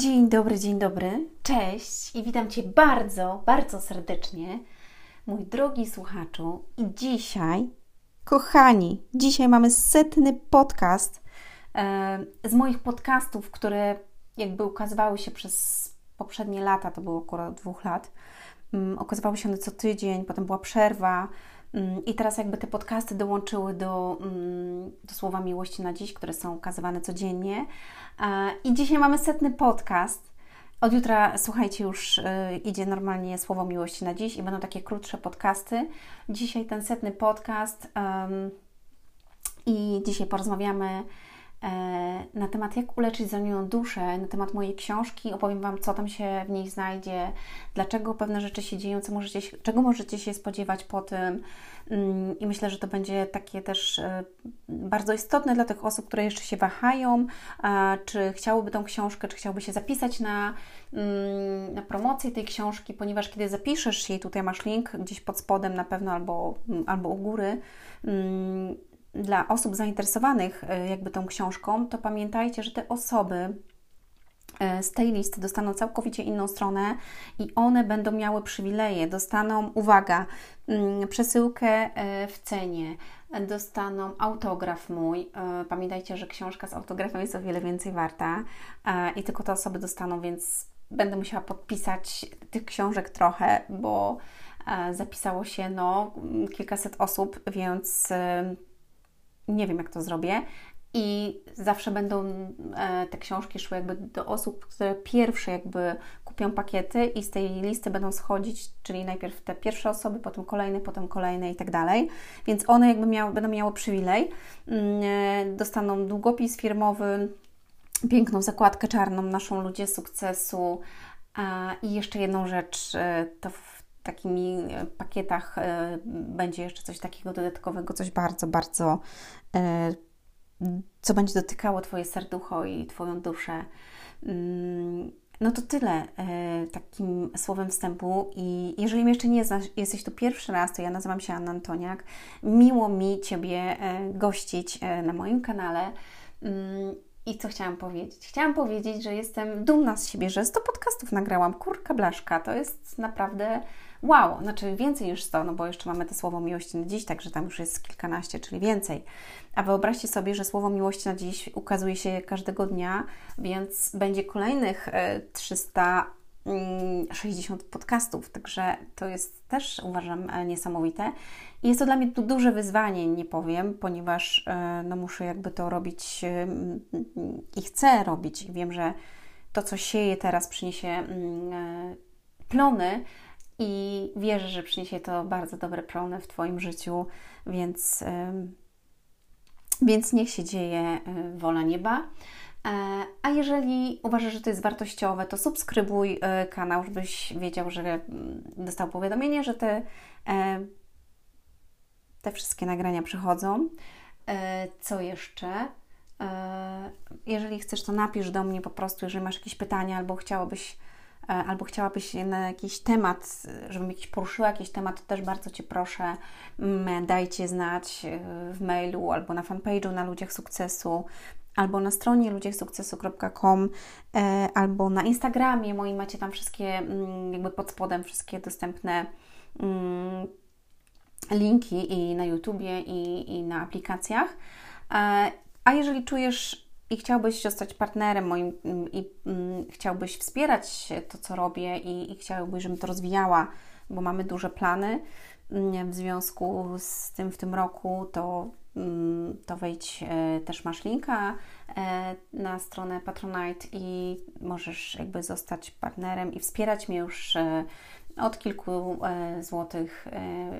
Dzień dobry, dzień dobry. Cześć i witam Cię bardzo, bardzo serdecznie, mój drogi słuchaczu. I dzisiaj, kochani, dzisiaj mamy setny podcast e, z moich podcastów, które jakby ukazywały się przez poprzednie lata, to było około dwóch lat. Um, okazywały się one co tydzień, potem była przerwa. Um, I teraz jakby te podcasty dołączyły do, um, do Słowa Miłości na Dziś, które są ukazywane codziennie. I dzisiaj mamy setny podcast. Od jutra, słuchajcie, już y, idzie normalnie Słowo Miłości na Dziś i będą takie krótsze podcasty. Dzisiaj ten setny podcast i dzisiaj porozmawiamy na temat jak uleczyć zranioną duszę, na temat mojej książki. Opowiem Wam, co tam się w niej znajdzie, dlaczego pewne rzeczy się dzieją, co możecie, czego możecie się spodziewać po tym. Mm, I myślę, że to będzie takie też e, bardzo istotne dla tych osób, które jeszcze się wahają, czy chciałyby tą książkę, czy chciałyby się zapisać na, mm, na promocję tej książki, ponieważ kiedy zapiszesz jej, tutaj masz link gdzieś pod spodem na pewno albo, albo u góry mm, dla osób zainteresowanych e, jakby tą książką, to pamiętajcie, że te osoby e, z tej listy dostaną całkowicie inną stronę i one będą miały przywileje. Dostaną, uwaga, mm, przesyłkę e, w cenie, dostaną autograf mój. Pamiętajcie, że książka z autografem jest o wiele więcej warta i tylko te osoby dostaną, więc będę musiała podpisać tych książek trochę, bo zapisało się no, kilkaset osób, więc nie wiem, jak to zrobię. I zawsze będą e, te książki szły jakby do osób, które pierwsze jakby kupią pakiety i z tej listy będą schodzić, czyli najpierw te pierwsze osoby, potem kolejne, potem kolejne i tak dalej. Więc one jakby miały, będą miały przywilej. Mm, e, dostaną długopis firmowy, piękną zakładkę czarną, naszą ludzie sukcesu. I jeszcze jedną rzecz, e, to takimi e, pakietach e, będzie jeszcze coś takiego dodatkowego, coś bardzo, bardzo, e, co będzie dotykało Twoje serducho i Twoją duszę. Mm, no to tyle takim słowem wstępu. I jeżeli mnie jeszcze nie znasz, jesteś tu pierwszy raz, to ja nazywam się Anna Antoniak. Miło mi Ciebie gościć na moim kanale. I co chciałam powiedzieć? Chciałam powiedzieć, że jestem dumna z siebie, że 100 podcastów nagrałam. Kurka blaszka, to jest naprawdę wow. Znaczy więcej niż 100, no bo jeszcze mamy to słowo miłości na dziś, także tam już jest kilkanaście, czyli więcej. A wyobraźcie sobie, że słowo miłości na dziś ukazuje się każdego dnia, więc będzie kolejnych e, 300 Mm, 60 podcastów, także to jest też uważam e, niesamowite. I jest to dla mnie duże wyzwanie, nie powiem, ponieważ e, no, muszę jakby to robić e, i chcę robić. Wiem, że to, co sieję teraz, przyniesie mm, plony i wierzę, że przyniesie to bardzo dobre plony w Twoim życiu, więc, więc niech się dzieje wola nieba. E, a jeżeli uważasz, że to jest wartościowe, to subskrybuj y, kanał, żebyś wiedział, że mm, dostał powiadomienie, że te, e, te wszystkie nagrania przychodzą. E, co jeszcze? Jeżeli chcesz, to napisz do mnie po prostu, jeżeli masz jakieś pytania albo chciałabyś E, albo chciałabyś na jakiś temat, żebym jakiś poruszyła jakiś temat, to też bardzo Cię proszę, mm, dajcie znać e, w mailu albo na fanpage'u na Ludziach Sukcesu, albo na stronie ludziachsukcesu.com, e, albo na Instagramie moim macie tam wszystkie, mm, jakby pod spodem wszystkie dostępne mm, linki i na YouTubie i, i na aplikacjach. A jeżeli czujesz i chciałbyś zostać partnerem moim mm, i chciałbyś wspierać to, co robię i, i chciałbyś, żebym to rozwijała, bo mamy duże plany w związku z tym w tym roku, to, to wejdź, e, też masz linka e, na stronę Patronite i możesz jakby zostać partnerem i wspierać mnie już e, od kilku złotych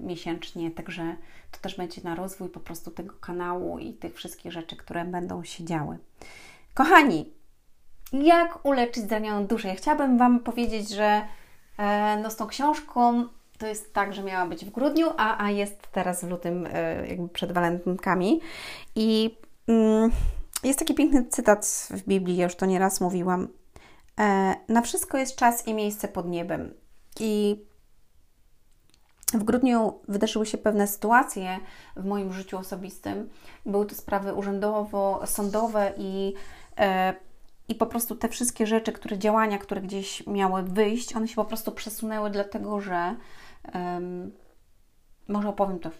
miesięcznie, także to też będzie na rozwój po prostu tego kanału i tych wszystkich rzeczy, które będą się działy. Kochani, jak uleczyć zranioną duszę? Ja chciałabym Wam powiedzieć, że no z tą książką to jest tak, że miała być w grudniu, a, a jest teraz w lutym, jakby przed walentynkami. I mm, jest taki piękny cytat w Biblii, już to nieraz mówiłam. na wszystko jest czas i miejsce pod niebem. I w grudniu wydarzyły się pewne sytuacje w moim życiu osobistym. Były to sprawy urzędowo-sądowe i e, i po prostu te wszystkie rzeczy, które działania, które gdzieś miały wyjść, one się po prostu przesunęły, dlatego że um, może opowiem to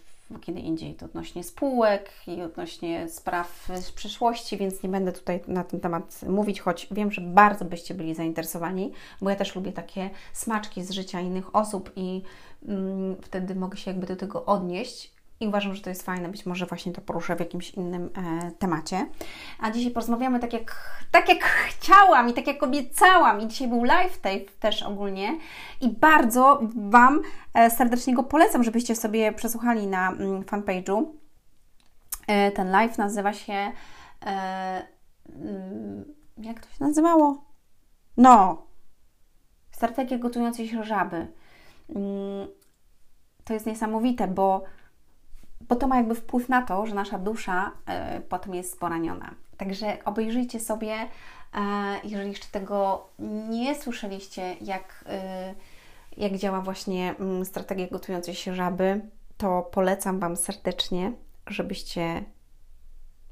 kiedy indziej, to odnośnie spółek i odnośnie spraw z przeszłości, więc nie będę tutaj na ten temat mówić, choć wiem, że bardzo byście byli zainteresowani, bo ja też lubię takie smaczki z życia innych osób i um, wtedy mogę się jakby do tego odnieść i uważam, że to jest fajne. Być może właśnie to poruszę w jakimś innym e, temacie. A dzisiaj porozmawiamy tak jak, tak jak chciałam i tak jak obiecałam. I dzisiaj był live tape też ogólnie. I bardzo Wam e, serdecznie go polecam, żebyście sobie przesłuchali na mm, fanpage'u. E, ten live nazywa się. E, mm, jak to się nazywało? No. Strategia gotującej się żaby. Mm, to jest niesamowite, bo bo to ma jakby wpływ na to, że nasza dusza y, potem jest poraniona. Także obejrzyjcie sobie, y, jeżeli jeszcze tego nie słyszeliście, jak, y, jak działa właśnie y, strategia gotującej się żaby, to polecam Wam serdecznie, żebyście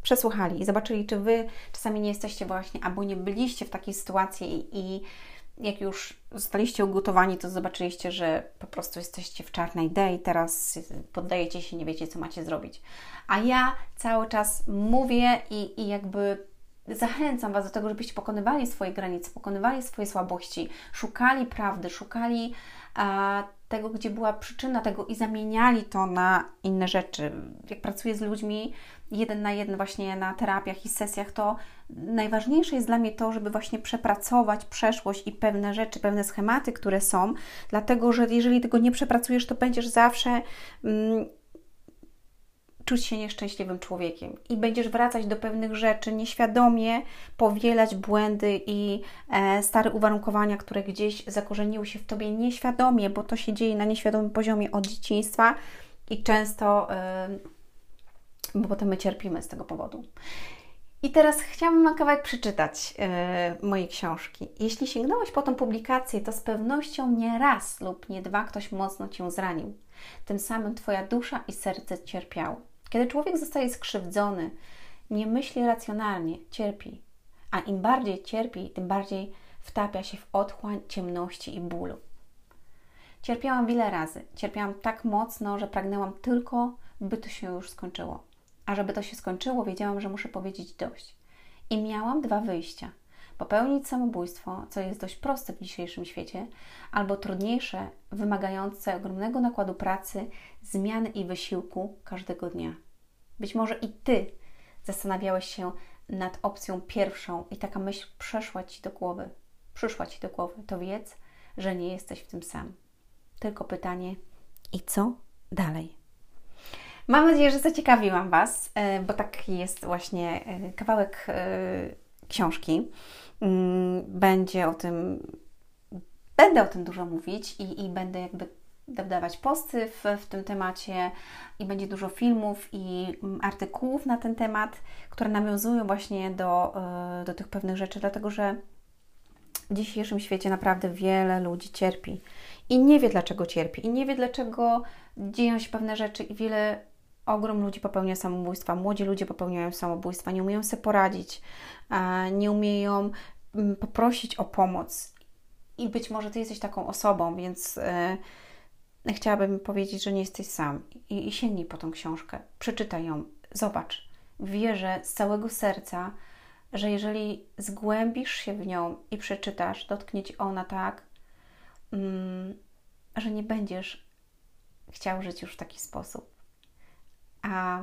przesłuchali i zobaczyli, czy Wy czasami nie jesteście właśnie, albo nie byliście w takiej sytuacji i, i jak już zostaliście ugotowani, to zobaczyliście, że po prostu jesteście w czarnej D i teraz poddajecie się, nie wiecie, co macie zrobić. A ja cały czas mówię i, i jakby zachęcam Was do tego, żebyście pokonywali swoje granice, pokonywali swoje słabości, szukali prawdy, szukali tego, gdzie była przyczyna tego i zamieniali to na inne rzeczy. Jak pracuję z ludźmi jeden na jeden właśnie na terapiach i sesjach, to najważniejsze jest dla mnie to, żeby właśnie przepracować przeszłość i pewne rzeczy, pewne schematy, które są, dlatego że jeżeli tego nie przepracujesz, to będziesz zawsze. Mm, czuć się nieszczęśliwym człowiekiem i będziesz wracać do pewnych rzeczy nieświadomie, powielać błędy i e, stare uwarunkowania, które gdzieś zakorzeniły się w tobie nieświadomie, bo to się dzieje na nieświadomym poziomie od dzieciństwa i często, e, bo potem my cierpimy z tego powodu. I teraz chciałabym na kawałek przeczytać yy, moje książki. Jeśli sięgnąłeś po tą publikację, to z pewnością nie raz lub nie dwa ktoś mocno Cię zranił. Tym samym Twoja dusza i serce cierpiały. Kiedy człowiek zostaje skrzywdzony, nie myśli racjonalnie, cierpi. A im bardziej cierpi, tym bardziej wtapia się w otchłań ciemności i bólu. Cierpiałam wiele razy. Cierpiałam tak mocno, że pragnęłam tylko, by to się już skończyło. A żeby to się skończyło, wiedziałam, że muszę powiedzieć dość. I miałam dwa wyjścia. Popełnić samobójstwo, co jest dość proste w dzisiejszym świecie, albo trudniejsze, wymagające ogromnego nakładu pracy, zmiany i wysiłku każdego dnia. Być może i Ty zastanawiałeś się nad opcją pierwszą i taka myśl przeszła Ci do głowy, przyszła Ci do głowy, to wiedz, że nie jesteś w tym sam. Tylko pytanie, i co dalej? Mam nadzieję, że zaciekawiłam Was, e, bo taki jest właśnie e, kawałek e, książki. Mm, będzie o tym, będę o tym dużo mówić i, i będę jakby dawać posty w, w tym temacie i będzie dużo filmów i mm, artykułów na ten temat, które nawiązują właśnie do, do tych pewnych rzeczy, dlatego że w dzisiejszym świecie naprawdę wiele ludzi cierpi i nie wie dlaczego cierpi, i nie wie dlaczego dzieją się pewne rzeczy, i wiele ogrom ludzi popełnia samobójstwa, młodzi ludzie popełniają samobójstwa, nie umieją sobie poradzić, nie umieją mm, poprosić o pomoc. I być może Ty jesteś taką osobą, więc e, chciałabym powiedzieć, że nie jesteś sam. I, I sięgnij po tą książkę, przeczytaj ją, zobacz. Wierzę z całego serca, że jeżeli zgłębisz się w nią i przeczytasz, dotknie Ci ona tak, mm, że nie będziesz chciał żyć już w taki sposób a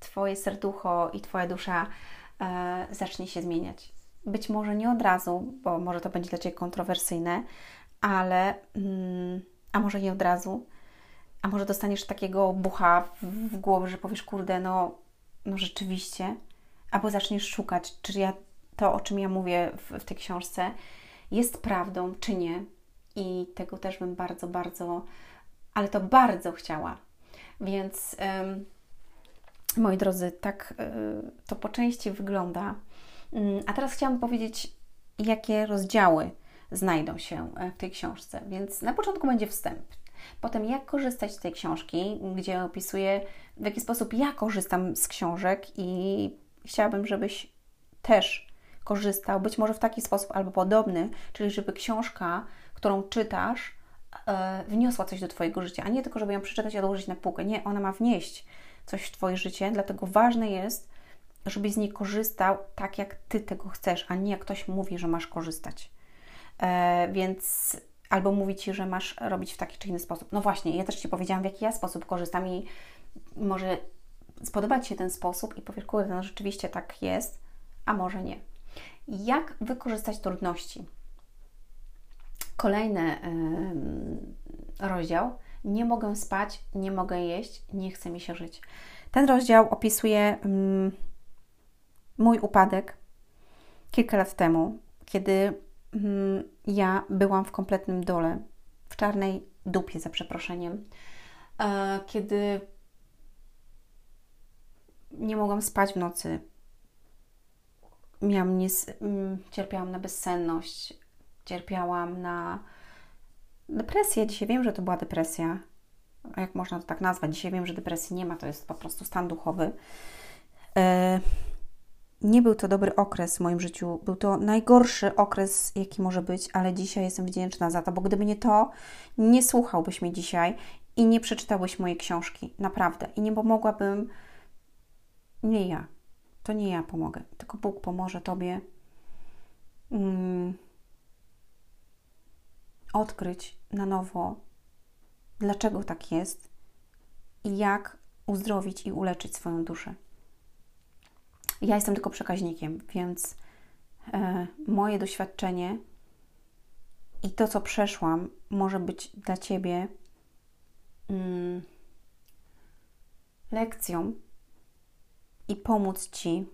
Twoje serducho i Twoja dusza e, zacznie się zmieniać. Być może nie od razu, bo może to będzie dla Ciebie kontrowersyjne, ale mm, a może nie od razu, a może dostaniesz takiego bucha w, w głowę, że powiesz, kurde, no, no rzeczywiście, albo zaczniesz szukać, czy ja to, o czym ja mówię w, w tej książce, jest prawdą, czy nie. I tego też bym bardzo, bardzo, ale to bardzo chciała. Więc. Ym, Moi drodzy, tak y, to po części wygląda. Mm, a teraz chciałam powiedzieć, jakie rozdziały znajdą się e, w tej książce. Więc na początku będzie wstęp. Potem, jak korzystać z tej książki, gdzie opisuję, w jaki sposób ja korzystam z książek, i chciałabym, żebyś też korzystał, być może w taki sposób albo podobny, czyli żeby książka, którą czytasz, e, wniosła coś do Twojego życia, a nie tylko, żeby ją przeczytać i odłożyć na półkę. Nie, ona ma wnieść coś w Twoje życie, dlatego ważne jest, żebyś z niej korzystał tak, jak Ty tego chcesz, a nie jak ktoś mówi, że masz korzystać. E, więc albo mówi Ci, że masz robić w taki czy inny sposób. No właśnie, ja też Ci powiedziałam, w jaki ja sposób korzystam i może spodobać się ten sposób i powiesz, kurde, no rzeczywiście tak jest, a może nie. Jak wykorzystać trudności? Kolejny yy, rozdział. Nie mogę spać, nie mogę jeść, nie chce mi się żyć. Ten rozdział opisuje yy, mój upadek kilka lat temu, kiedy yy, ja byłam w kompletnym dole, w czarnej dupie, za przeproszeniem, e, kiedy nie mogłam spać w nocy. Miałam nies- cierpiałam na bezsenność, cierpiałam na depresję. Dzisiaj wiem, że to była depresja. Jak można to tak nazwać? Dzisiaj wiem, że depresji nie ma, to jest po prostu stan duchowy. E, nie był to dobry okres w moim życiu. Był to najgorszy okres, jaki może być, ale dzisiaj jestem wdzięczna za to, bo gdyby nie to, nie słuchałbyś mnie dzisiaj i nie przeczytałbyś mojej książki. Naprawdę. I nie pomogłabym nie ja. To nie ja pomogę, tylko Bóg pomoże Tobie mm, odkryć na nowo, dlaczego tak jest i jak uzdrowić i uleczyć swoją duszę. Ja jestem tylko przekaźnikiem, więc e, moje doświadczenie i to, co przeszłam, może być dla Ciebie mm, lekcją, i pomóc Ci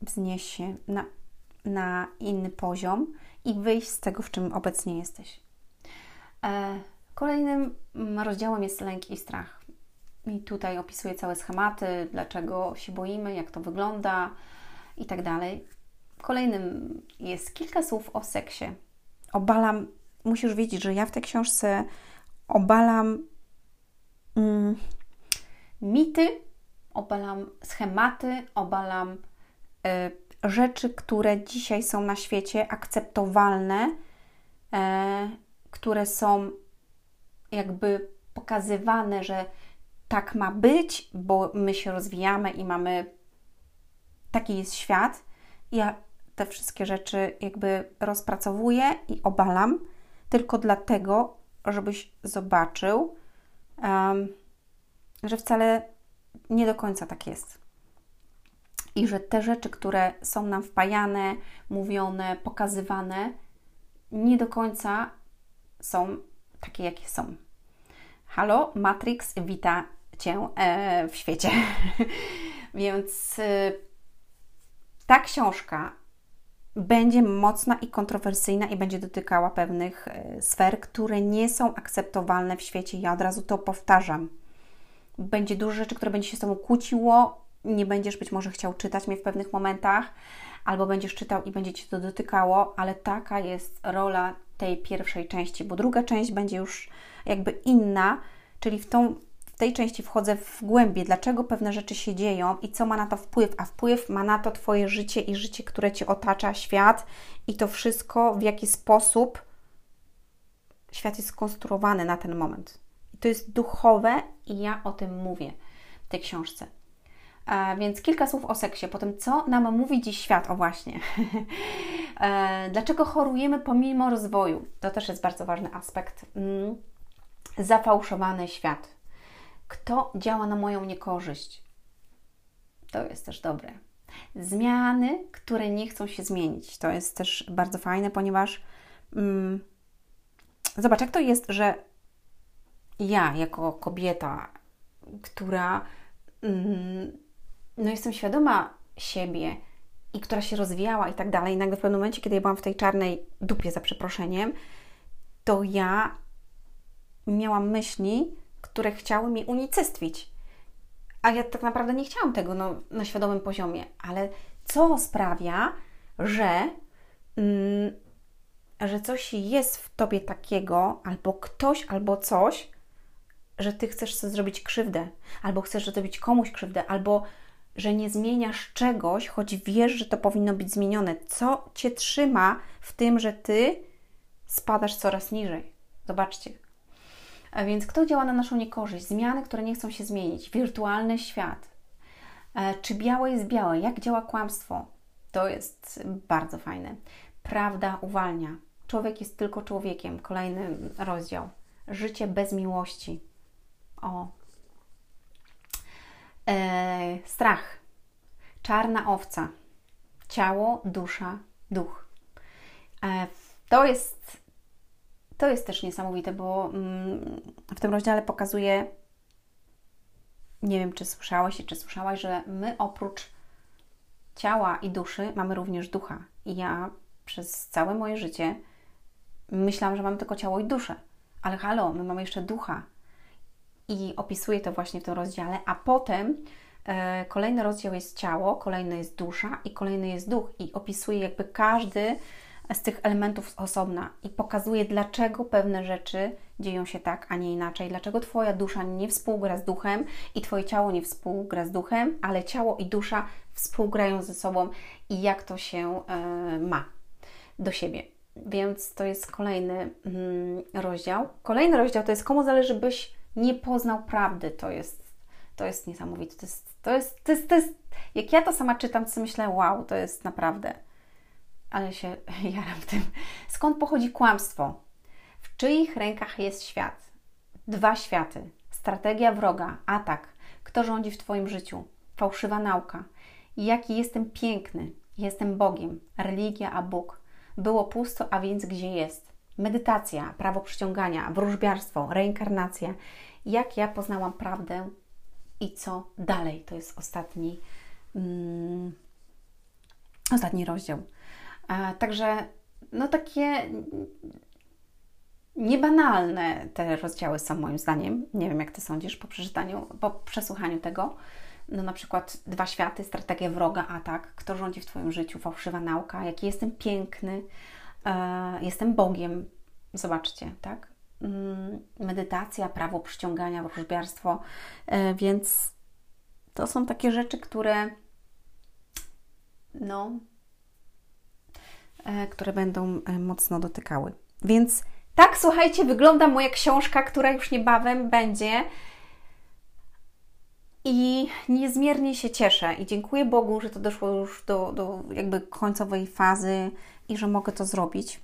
wznieść się na, na inny poziom i wyjść z tego, w czym obecnie jesteś. E, kolejnym rozdziałem jest lęk i strach. I tutaj opisuję całe schematy, dlaczego się boimy, jak to wygląda i tak dalej. Kolejnym jest kilka słów o seksie. Obalam, musisz wiedzieć, że ja w tej książce obalam mm, mity obalam schematy, obalam y, rzeczy, które dzisiaj są na świecie akceptowalne, y, które są jakby pokazywane, że tak ma być, bo my się rozwijamy i mamy taki jest świat. Ja te wszystkie rzeczy jakby rozpracowuję i obalam tylko dlatego, żebyś zobaczył, um, że wcale nie do końca tak jest. I że te rzeczy, które są nam wpajane, mówione, pokazywane, nie do końca są takie, jakie są. Halo, Matrix wita Cię e, w świecie. Więc e, ta książka będzie mocna i kontrowersyjna i będzie dotykała pewnych e, sfer, które nie są akceptowalne w świecie. Ja od razu to powtarzam będzie dużo rzeczy, które będzie się z Tobą kłóciło, nie będziesz być może chciał czytać mnie w pewnych momentach, albo będziesz czytał i będzie Cię to dotykało, ale taka jest rola tej pierwszej części, bo druga część będzie już jakby inna, czyli w, tą, w tej części wchodzę w głębie, dlaczego pewne rzeczy się dzieją i co ma na to wpływ, a wpływ ma na to Twoje życie i życie, które Cię otacza, świat i to wszystko, w jaki sposób świat jest skonstruowany na ten moment. To jest duchowe i ja o tym mówię w tej książce. E, więc kilka słów o seksie. Potem, co nam mówi dziś świat? O właśnie. e, dlaczego chorujemy pomimo rozwoju? To też jest bardzo ważny aspekt. Mm. Zafałszowany świat. Kto działa na moją niekorzyść? To jest też dobre. Zmiany, które nie chcą się zmienić. To jest też bardzo fajne, ponieważ mm, zobacz, jak to jest, że ja jako kobieta, która mm, no jestem świadoma siebie i która się rozwijała i tak dalej, i nagle w pewnym momencie, kiedy ja byłam w tej czarnej dupie za przeproszeniem, to ja miałam myśli, które chciały mi unicestwić. A ja tak naprawdę nie chciałam tego no, na świadomym poziomie, ale co sprawia, że, mm, że coś jest w tobie takiego, albo ktoś, albo coś, że ty chcesz sobie zrobić krzywdę, albo chcesz zrobić komuś krzywdę, albo że nie zmieniasz czegoś, choć wiesz, że to powinno być zmienione. Co cię trzyma w tym, że ty spadasz coraz niżej? Zobaczcie. A więc kto działa na naszą niekorzyść? Zmiany, które nie chcą się zmienić. Wirtualny świat. E, czy białe jest białe? Jak działa kłamstwo? To jest bardzo fajne. Prawda uwalnia. Człowiek jest tylko człowiekiem. Kolejny rozdział. Życie bez miłości. O. E, strach. Czarna owca. Ciało, dusza, duch. E, to jest to jest też niesamowite, bo mm, w tym rozdziale pokazuje, nie wiem czy słyszałeś czy słyszałaś, że my oprócz ciała i duszy mamy również ducha. I ja przez całe moje życie myślałam, że mamy tylko ciało i duszę. Ale halo, my mamy jeszcze ducha. I opisuję to właśnie w tym rozdziale, a potem e, kolejny rozdział jest ciało, kolejny jest dusza i kolejny jest duch. I opisuje jakby każdy z tych elementów osobna i pokazuje, dlaczego pewne rzeczy dzieją się tak, a nie inaczej. Dlaczego Twoja dusza nie współgra z duchem i Twoje ciało nie współgra z duchem, ale ciało i dusza współgrają ze sobą i jak to się y, ma do siebie. Więc to jest kolejny mm, rozdział. Kolejny rozdział to jest komu zależy, byś nie poznał prawdy. To jest, to jest niesamowite. To jest, to jest, to jest, to jest, jak ja to sama czytam, to myślę, wow, to jest naprawdę ale się jaram tym. Skąd pochodzi kłamstwo? W czyich rękach jest świat? Dwa światy. Strategia wroga, atak. Kto rządzi w Twoim życiu? Fałszywa nauka. Jaki jestem piękny? Jestem Bogiem. Religia, a Bóg. Było pusto, a więc gdzie jest? Medytacja, prawo przyciągania, wróżbiarstwo, reinkarnacja. Jak ja poznałam prawdę i co dalej? To jest ostatni, mm, ostatni rozdział. Także no takie niebanalne te rozdziały są moim zdaniem. Nie wiem, jak Ty sądzisz po przeczytaniu, po przesłuchaniu tego. No na przykład dwa światy, strategia wroga, atak, kto rządzi w Twoim życiu, fałszywa nauka, jaki jestem piękny, jestem Bogiem. Zobaczcie, tak? Mm, medytacja, prawo przyciągania, wróżbiarstwo, e, więc to są takie rzeczy, które no, E, które będą e, mocno dotykały. Więc tak, słuchajcie, wygląda moja książka, która już niebawem będzie. I niezmiernie się cieszę i dziękuję Bogu, że to doszło już do, do jakby końcowej fazy i że mogę to zrobić.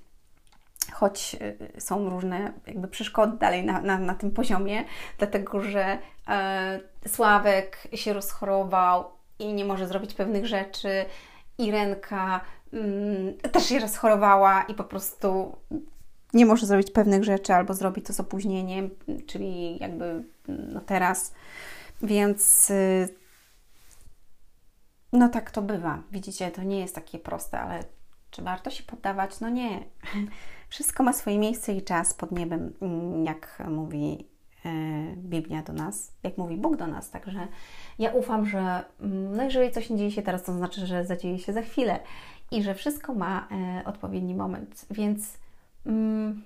Choć e, są różne jakby przeszkody dalej na, na, na tym poziomie, dlatego że e, Sławek się rozchorował i nie może zrobić pewnych rzeczy. Irenka Mm, też się rozchorowała i po prostu nie może zrobić pewnych rzeczy albo zrobi to z opóźnieniem, czyli jakby no teraz. Więc y, no tak to bywa. Widzicie, to nie jest takie proste, ale czy warto się poddawać? No nie. Wszystko ma swoje miejsce i czas pod niebem, mm, jak mówi e, Biblia do nas, jak mówi Bóg do nas. Także ja ufam, że mm, no jeżeli coś nie dzieje się teraz, to znaczy, że zadzieje się za chwilę i że wszystko ma e, odpowiedni moment. Więc mm,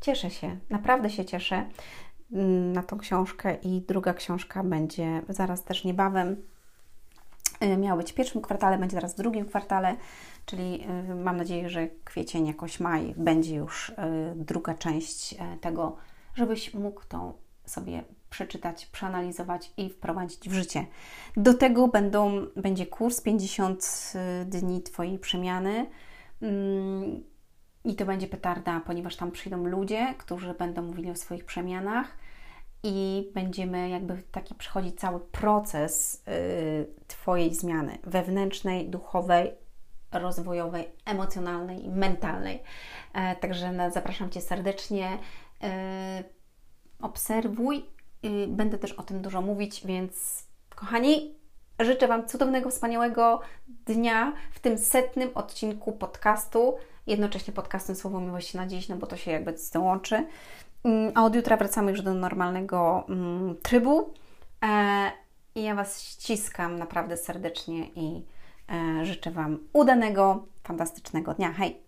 cieszę się, naprawdę się cieszę na tą książkę i druga książka będzie zaraz też niebawem. E, miała być w pierwszym kwartale, będzie zaraz w drugim kwartale, czyli e, mam nadzieję, że kwiecień, jakoś maj będzie już e, druga część tego, żebyś mógł tą sobie przeczytać, przeanalizować i wprowadzić w życie. Do tego będą, będzie kurs 50 y, dni Twojej przemiany. Mm, I to będzie petarda, ponieważ tam przyjdą ludzie, którzy będą mówili o swoich przemianach i będziemy jakby taki przechodzić cały proces y, Twojej zmiany wewnętrznej, duchowej, rozwojowej, emocjonalnej, mentalnej. E, także zapraszam Cię serdecznie. E, obserwuj Będę też o tym dużo mówić, więc kochani, życzę Wam cudownego, wspaniałego dnia w tym setnym odcinku podcastu. Jednocześnie podcastem Słowo Miłości na dziś, no bo to się jakby z tym łączy. Mm, a od jutra wracamy już do normalnego mm, trybu. E, I ja Was ściskam naprawdę serdecznie i e, życzę Wam udanego, fantastycznego dnia. Hej!